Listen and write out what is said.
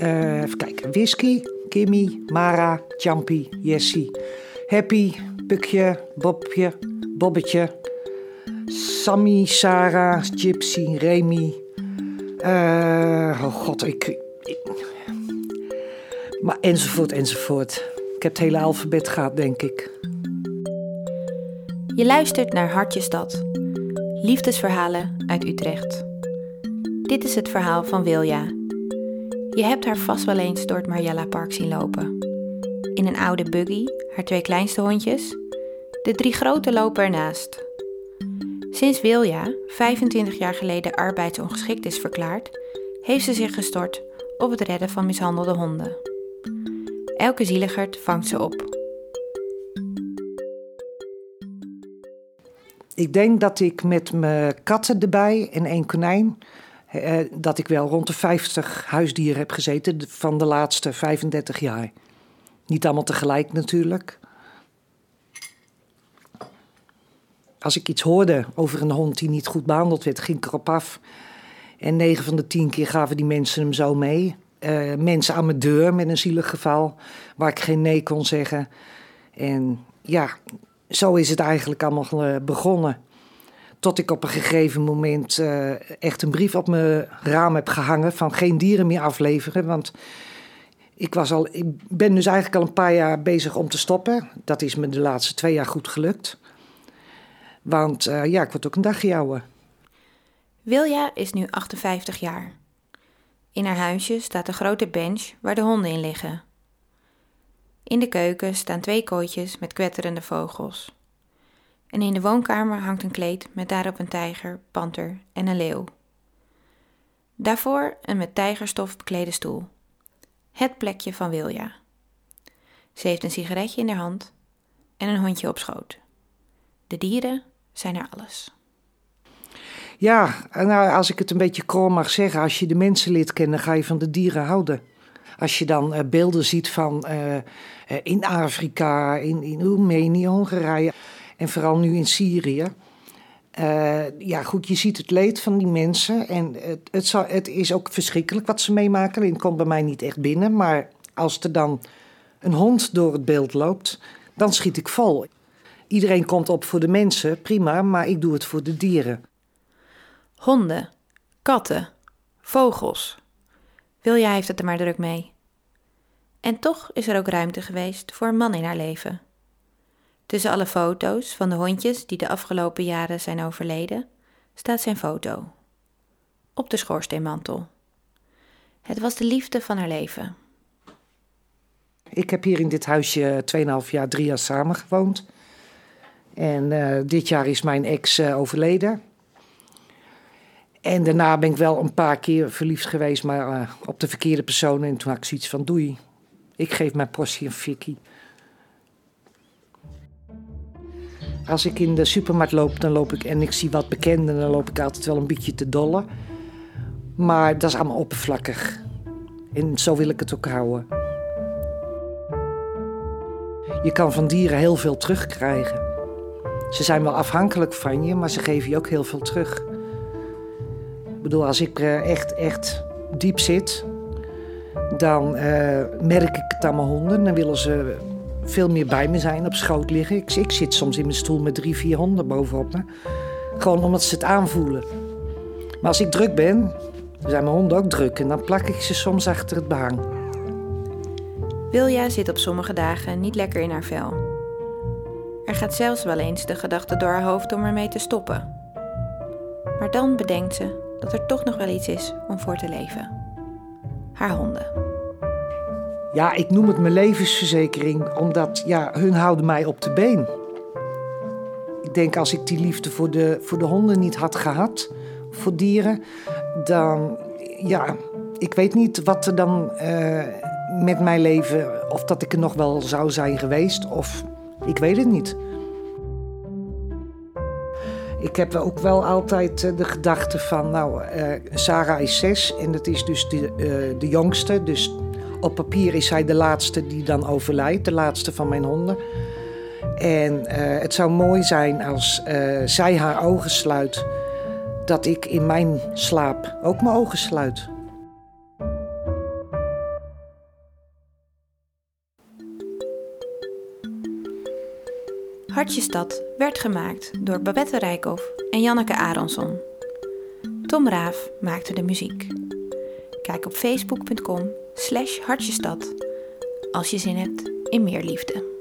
Eh, even kijken. Whisky, Kimmy, Mara, Champy, Jessie, Happy, Pukje, Bobje, Bobbetje, Sammy, Sarah, Gypsy, Remy. Eh, oh god, ik, ik- Maar enzovoort, enzovoort. Ik heb het hele alfabet gehad, denk ik. Je luistert naar Hartjestad. Liefdesverhalen uit Utrecht. Dit is het verhaal van Wilja. Je hebt haar vast wel eens door het Marjella Park zien lopen. In een oude buggy, haar twee kleinste hondjes. De drie grote lopen ernaast. Sinds Wilja 25 jaar geleden arbeidsongeschikt is verklaard, heeft ze zich gestort op het redden van mishandelde honden. Elke zieligerd vangt ze op. Ik denk dat ik met mijn katten erbij en één konijn... eh, dat ik wel rond de 50 huisdieren heb gezeten van de laatste 35 jaar. Niet allemaal tegelijk natuurlijk. Als ik iets hoorde over een hond die niet goed behandeld werd, ging ik erop af. En 9 van de 10 keer gaven die mensen hem zo mee. Eh, mensen aan mijn deur met een zielig geval, waar ik geen nee kon zeggen. En ja, zo is het eigenlijk allemaal eh, begonnen. Tot ik op een gegeven moment eh, echt een brief op mijn raam heb gehangen van geen dieren meer afleveren. Want ik, was al, ik ben dus eigenlijk al een paar jaar bezig om te stoppen. Dat is me de laatste twee jaar goed gelukt. Want eh, ja, ik word ook een dagje ouder. Wilja is nu 58 jaar. In haar huisje staat een grote bench waar de honden in liggen. In de keuken staan twee kooitjes met kwetterende vogels. En in de woonkamer hangt een kleed met daarop een tijger, panter en een leeuw. Daarvoor een met tijgerstof beklede stoel. Het plekje van Wilja. Ze heeft een sigaretje in haar hand en een hondje op schoot. De dieren zijn er alles. Ja, nou, als ik het een beetje krom mag zeggen, als je de mensen leert kennen, ga je van de dieren houden. Als je dan eh, beelden ziet van eh, eh, in Afrika, in, in Roemenië, Hongarije en vooral nu in Syrië. Eh, ja, goed, je ziet het leed van die mensen. En het, het, het is ook verschrikkelijk wat ze meemaken. Het komt bij mij niet echt binnen. Maar als er dan een hond door het beeld loopt, dan schiet ik vol. Iedereen komt op voor de mensen, prima, maar ik doe het voor de dieren. Honden, katten, vogels. Wilja heeft het er maar druk mee. En toch is er ook ruimte geweest voor een man in haar leven. Tussen alle foto's van de hondjes die de afgelopen jaren zijn overleden, staat zijn foto. Op de schoorsteenmantel. Het was de liefde van haar leven. Ik heb hier in dit huisje 2,5 jaar, 3 jaar samen gewoond. En eh, dit jaar is mijn ex eh, overleden. En daarna ben ik wel een paar keer verliefd geweest, maar eh, op de verkeerde persoon. En toen had ik zoiets van, doei, ik geef mijn portie een fikkie. Als ik in de supermarkt loop, dan loop ik en ik zie wat bekenden, dan loop ik altijd wel een beetje te dolle. Maar dat is allemaal oppervlakkig. En zo wil ik het ook houden. Je kan van dieren heel veel terugkrijgen. Ze zijn wel afhankelijk van je, maar ze geven je ook heel veel terug. Ik bedoel, als ik eh, echt, echt diep zit, dan eh, merk ik het aan mijn honden. Dan willen ze veel meer bij me zijn, op schoot liggen. Ik, ik zit soms in mijn stoel met drie, vier honden bovenop me. Gewoon omdat ze het aanvoelen. Maar als ik druk ben, zijn mijn honden ook druk. En dan plak ik ze soms achter het behang. Wilja zit op sommige dagen niet lekker in haar vel. Er gaat zelfs wel eens de gedachte door haar hoofd om ermee te stoppen. Maar dan bedenkt ze dat er toch nog wel iets is om voor te leven. Haar honden. Ja, ik noem het mijn levensverzekering, omdat ja, hun houden mij op de been. Ik denk als ik die liefde voor de, voor de honden niet had gehad, voor dieren, dan, ja, ik weet niet wat er dan eh, met mijn leven, of dat ik er nog wel zou zijn geweest, of ik weet het niet. Ik heb ook wel altijd eh, de gedachte van, nou, eh, Sarah is zes en dat is dus de, de jongste. Dus op papier is zij de laatste die dan overlijdt, de laatste van mijn honden. En eh, het zou mooi zijn als eh, zij haar ogen sluit, dat ik in mijn slaap ook mijn ogen sluit. Hartjestad werd gemaakt door Babette Rijkoff en Janneke Aronson. Tom Raaf maakte de muziek. Kijk op facebook.com slash hartjestad als je zin hebt in meer liefde.